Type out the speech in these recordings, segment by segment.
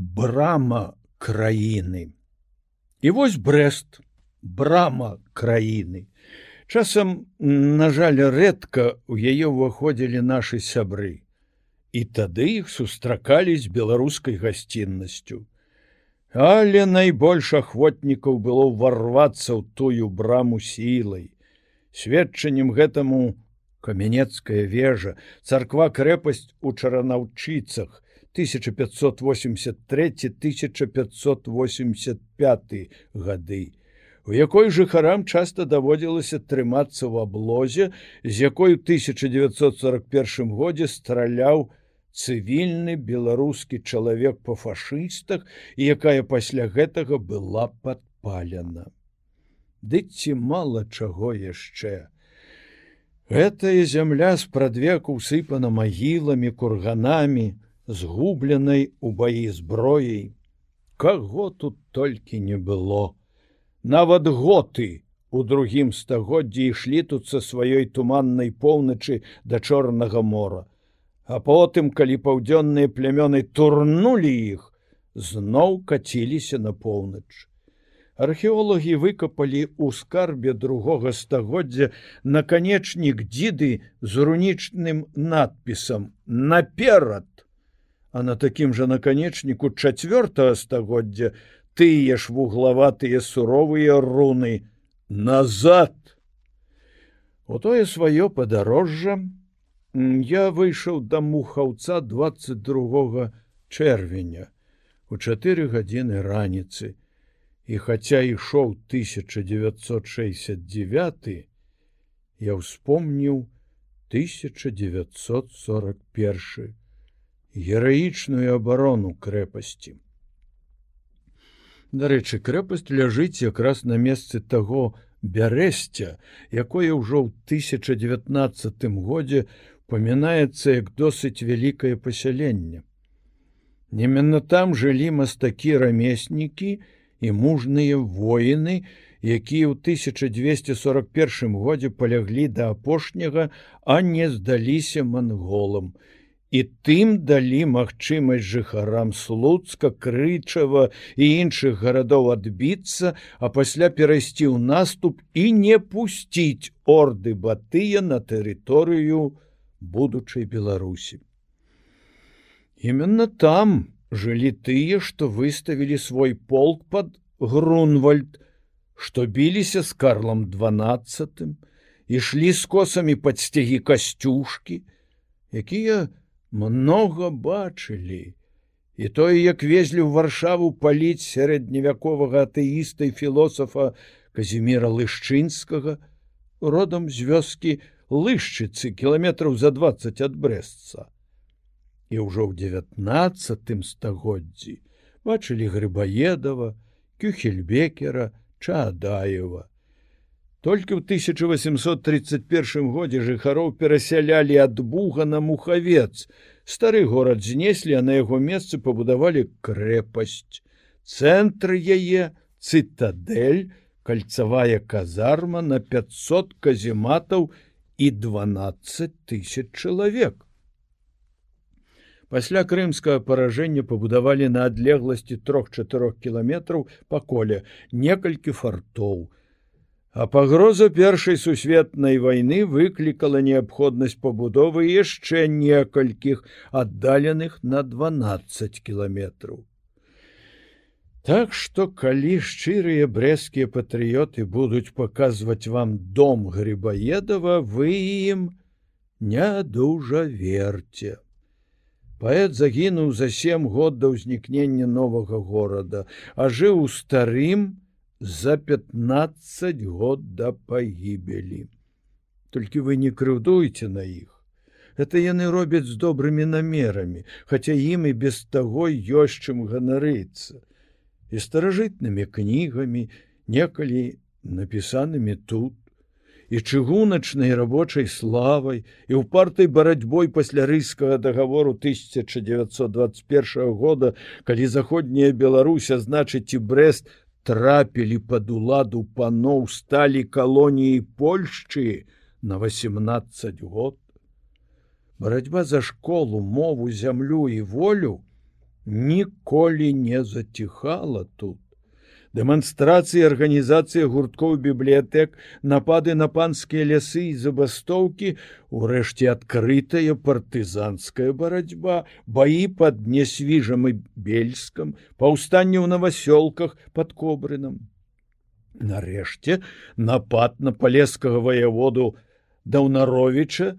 брама краіны. І вось брест брама краіны. Часам, на жаль, рэдка ў яе ўваходзілі нашы сябры. І тады іх сустракалі з беларускай гасціннасцю. Але найбольш ахвотнікаў было ўварвацца ў тую браму сілай. Сведчаннем гэтаму камянецкая вежа, царква крэпасць у чаранаўчыцах 1583-1585 гады у якой жыхарам часта даводзілася трымацца ў аблозе, з якой у 1941 годзе страляў цывільны беларускі чалавек па фашыстах і якая пасля гэтага была падпалена. Ды ці мала чаго яшчэ. Гэтая зямля спрадвеку усыпана магіламі, курганамі, згубленай у баі зброяй. Каго тут толькі не было. Нават готы у другім стагоддзі ішлі тут са сваёй туманнай поўначы да чорнага мора. А потым калі паўдзённыя плямёны турнулі іх зноў каціліся на поўнач. Археолагі выкапалі ў скарбе другога стагоддзя наканечнік дзіды з рунічным надпісам наперад а на такім жа наканечніку чавёртага стагоддзя тыя ж вуглаватыя суровыя руны назад. У тое сваё падарожжа я выйшаў да мухаўца 22 чэрвеня у чатыры гадзіны раніцы. І хаця ішоў 1969 я ўспомніў 1941 гераічную абарону крэпасці Дарэчы, крэпасць ляжыць якраз на месцы таго бярэсця, якое ўжо ў 1019 годзе памінаецца як досыць вялікае пасяленне. Неменна там жылі мастакі рамеснікі і мужныя воіны, якія ў 1241 годзе паляглі да апошняга, а не здаліся манголам і тым далі магчымасць жыхарам слуцка крычава і іншых гарадоў адбіцца а пасля перайсці ў наступ і не пусціць орды батыя на тэрыторыю будучай беларусі. Именно там жылі тыя што выставілі свой полк под грунвальд што біліся з карлам 12 ішлі з косамі пад сцягі касцюшкі якія у много бачылі і тое як везлі ў варшаву паліць сярэдневяковага атэіста і філосафа казіміра лышчынскага родам з вёскі лышчыцы кіламетраў за 20 ад брэсца і ўжо ў девятнацатым стагоддзі бачылі грыбаедова кюхельбекера чадаева Толькі ў 1831 годзе жыхароў перасялялі ад буга на мухавец. Стары горад знеслі, а на яго месцы пабудавалі крэпасць. Цэнтр яе цытадэль, кальцавая казарма на 500 казематаў і 12 тысяч чалавек. Пасля крымскага паражэння пабудавалі на адлегласці трох-чатырох кіламетраў па коле некалькі фартоў. А пагроза першай сусветнай вайны выклікала неабходнасць пабудовы яшчэ некалькіх аддаленых на 12 кіламетраў. Так што калі шчырыя брэскія патрыёты будуць паказваць вам дом грыбаедова, вы ім не дужа верце. Паэт загінуў за сем год да ўзнікнення новага горада, а жыў у старым, за 15 год да пагібелі. Толькі вы не крыўдуеце на іх. Это яны робяць з добрымі намерамі, хаця ім і без таго ёсць чым ганарыцца. І старажытнымі кнігамі, некалі напісанымі тут, і чыгуначнай рабочай славай і ўпартай барацьбой пасля рыйскага дагавору 1921 года, калі заходняя Беларусь значыць і брест трапілі пад уладу паноў сталі калоніі Польшчы на 18 год. Барацьба за школу, мову, зямлю і волю ніколі не заціхала тут дэманстрацыі арганізацыя гурткоў бібліятэк напады на панскія лясы і забастоўкі урэшце адкрытая партызанская барацьба баі пад несвіжам і бельскам паўстанне ў навасёлках под кобрыном нарэшце напад на палескага ваяводу даўнаровича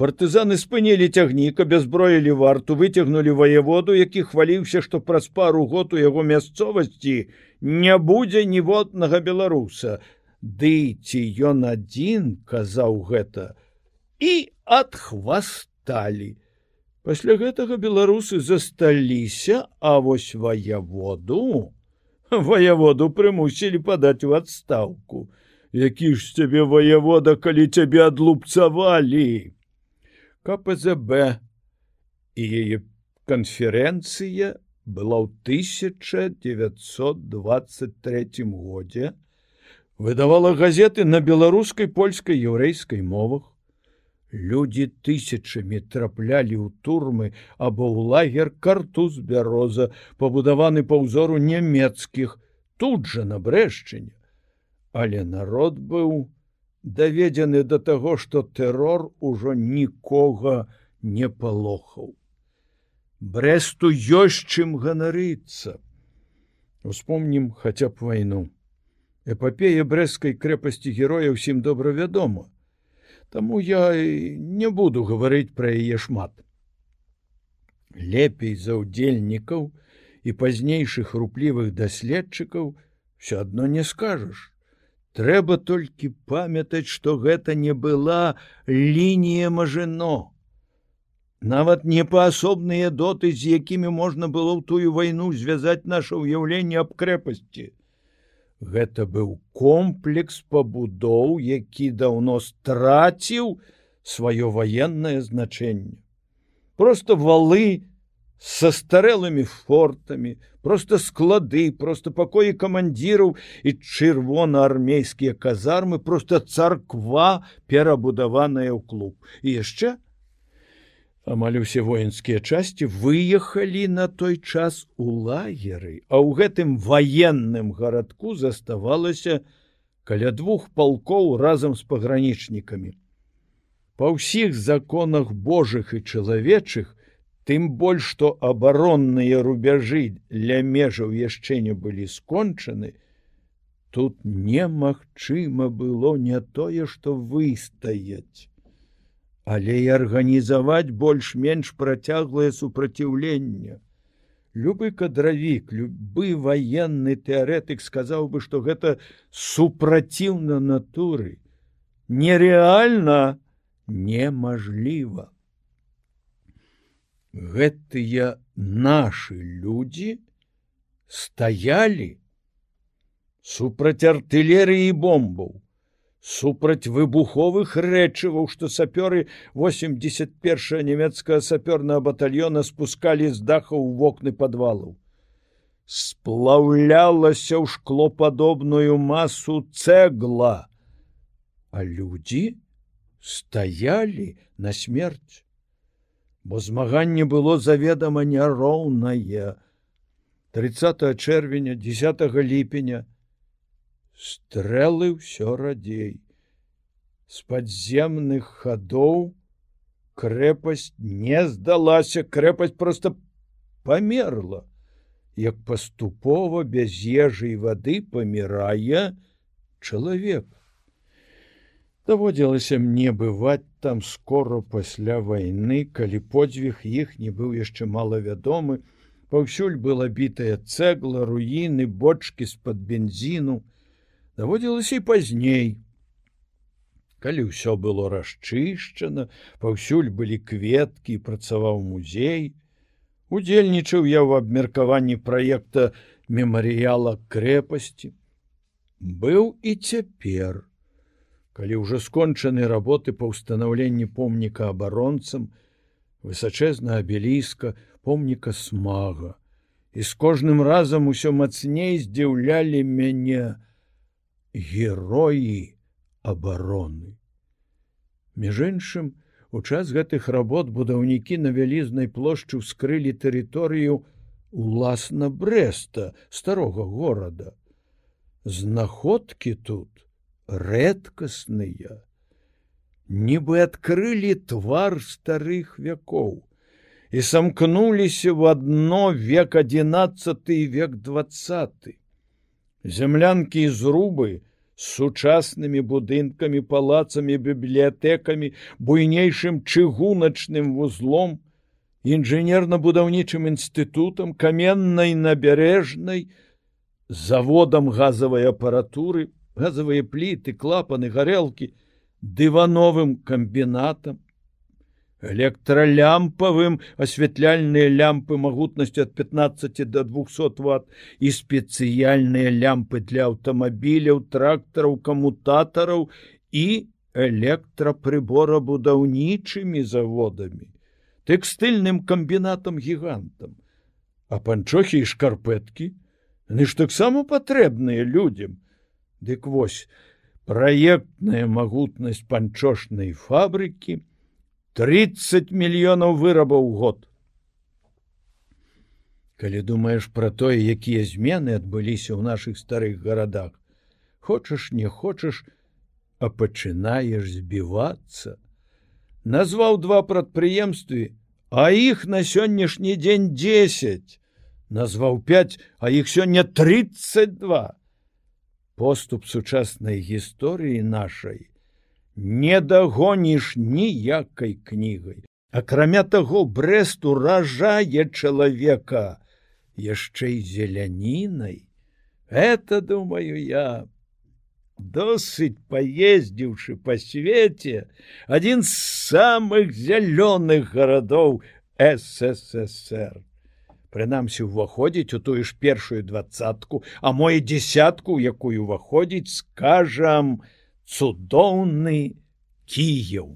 партызаны спынілі цягніка бязброілі варту выцягнули ваяводу які хваліўся што праз пару год у яго мясцовасці не будзе ніводнага беларуса ды ці ён адзін казаў гэта? І адхвасталі. Пасля гэтага беларусы засталіся а вось ваяводу ваяводу прымусілі падаць у адстаўку. Які ж цябе ваявода калі цябе адлупцавалі? КПЗБ і яе канферэнцыя была ў 1923 годзе выдавала газеты на беларускай польскай яўрэйскай мовах Людзі тысячамі траплялі ў турмы або ў лагер картуз бяроза, пабудаваны па ўзору нямецкіх тут жа на брэшчыне. Але народ быў даведзены да таго, што тэрор ужо нікога не палохаў. Брэсту ёсць чым ганарыцца. Успомнім хаця б вайну. Эпапея брэскай крэпасці героя ўсім добра вядома. Таму я не буду гаварыць пра яе шмат. Лепей за ўдзельнікаў і пазнейшых руплівых даследчыкаў все адно не скажаш. Трэба толькі памятаць, што гэта не была лінія мажыно. Нават не паасобныя доты, з якімі можна было ў тую вайну звязаць наше ўяўленне аб крэпасці. Гэта быў комплекс пабудоў, які даўно страціў сваё ваеннае значэнне. Просто валы, со старэлымі фортамі, просто склады, просто пакоі камандзіраў і чырвонаармейскія казармы, просто царква перабудаваная ў клуб. І яшчэ амаль усе воінскія часці выехалі на той час у лагеры, а ў гэтым ваенным гарадку заставалася каля двух палкоў разам з пагранічнікамі. Па ўсіх законах Божых і чалавечых Тым больш што абаронныя рубяжы для межаў яшчэ не былі скончаны, тут немагчыма было не тое, што выстаяць, але і арганізаваць больш-менш працяглае супраціўленне. Любы кадравік, любы ваенны тэарэтык сказаў бы, што гэта супраціўна натуры, нереальна немажліва. Гэтыя нашы людзі стаялі супраць артылерыі бомбаў супраць выбуховых рэчываў што сапёры 81 нямецкая сапёрная батальёна спускалі з дахаў вокны падвалаў. Сплаўлялася ў шклопадобную масу цэгла а людзі стаялі на смерць. Бо змаганне было заведама няроўнае. 30 чэрвеня 10 ліпеня стрэлы ўсё радзей. З падземных хадоў крэпасць не здалася крэпасць просто памерла. Як паступова без ежы і вады памірае чалавек. Даводзілася мне бываць там скоро пасля вайны калі подзвіг іх не быў яшчэ малавядомы. Паўсюль была бітая цэгла руіны бочки з-пад бензіну даводзілася і пазней. Калі ўсё было расчышчана паўсюль былі кветкі працаваў музей. Удзельнічаў я ў абмеркаванні праекта мемарыяла крэпасці. Быў і цяпер. Калі ўжо скончаны работы па ўстанаўленні помніка абаронцам высачэзна абеліска помніка смага. І з кожным разам усё мацней здзіўлялі мяне героі абароны. Між іншым, у час гэтых работ будаўнікі на вялізнай плошчы ўскрылі тэрыторыю уласна брэста старога горада. Знаходкі тут рэдкасныя. Нібы адкрылі твар старых вякоў і самкнуліся в адно век 11 век 20 зямлянкі і зрубы з сучаснымі будынкамі, палацамі, бібліятэкамі, буйнейшым чыгуначным вузлом, інжынерна-будаўнічым інстытутам, каменнай набярэжнай, заводам газавай апаратуры, газавыя пліты, клапаны, гарэлкі, дывановым камбінатам, электролямпавым асвятляльныя лямпы магутнасцю ад 15 до 200 ватт і спецыяльныя лямпы для аўтамабіляў трактараў камутатараў і электрапрыбора будаўнічымі заводамі тэкстыльным камбінатам гігантам, а панчохі і шкарпэткі, Ны ж таксама патрэбныя людзям. Дык вось праектная магутнасць панчошнай фабрыкі 30 мільёнаў вырабаў год. Калі думаеш пра тое, якія змены адбыліся ў нашых старых гарадах, хочаш не хочаш, а пачынаеш збівацца, назваў два прадпрыемствы а іх на сённяшні дзень 10 назваў 5 а іх сёння 32 поступ сучаснай гісторыі нашай не дагоніш ніякай кнігай. Акрамя таго брест уражае чалавека яшчэ і зелянінай. Это думаю я досыць паездзіўшы па свеце адзін з самых зялёных гарадоў ссср прынамсі уваходзіць у тую ж першую двадцатку а мо і десятку якую уваходзіць скажам цудоўны кіяў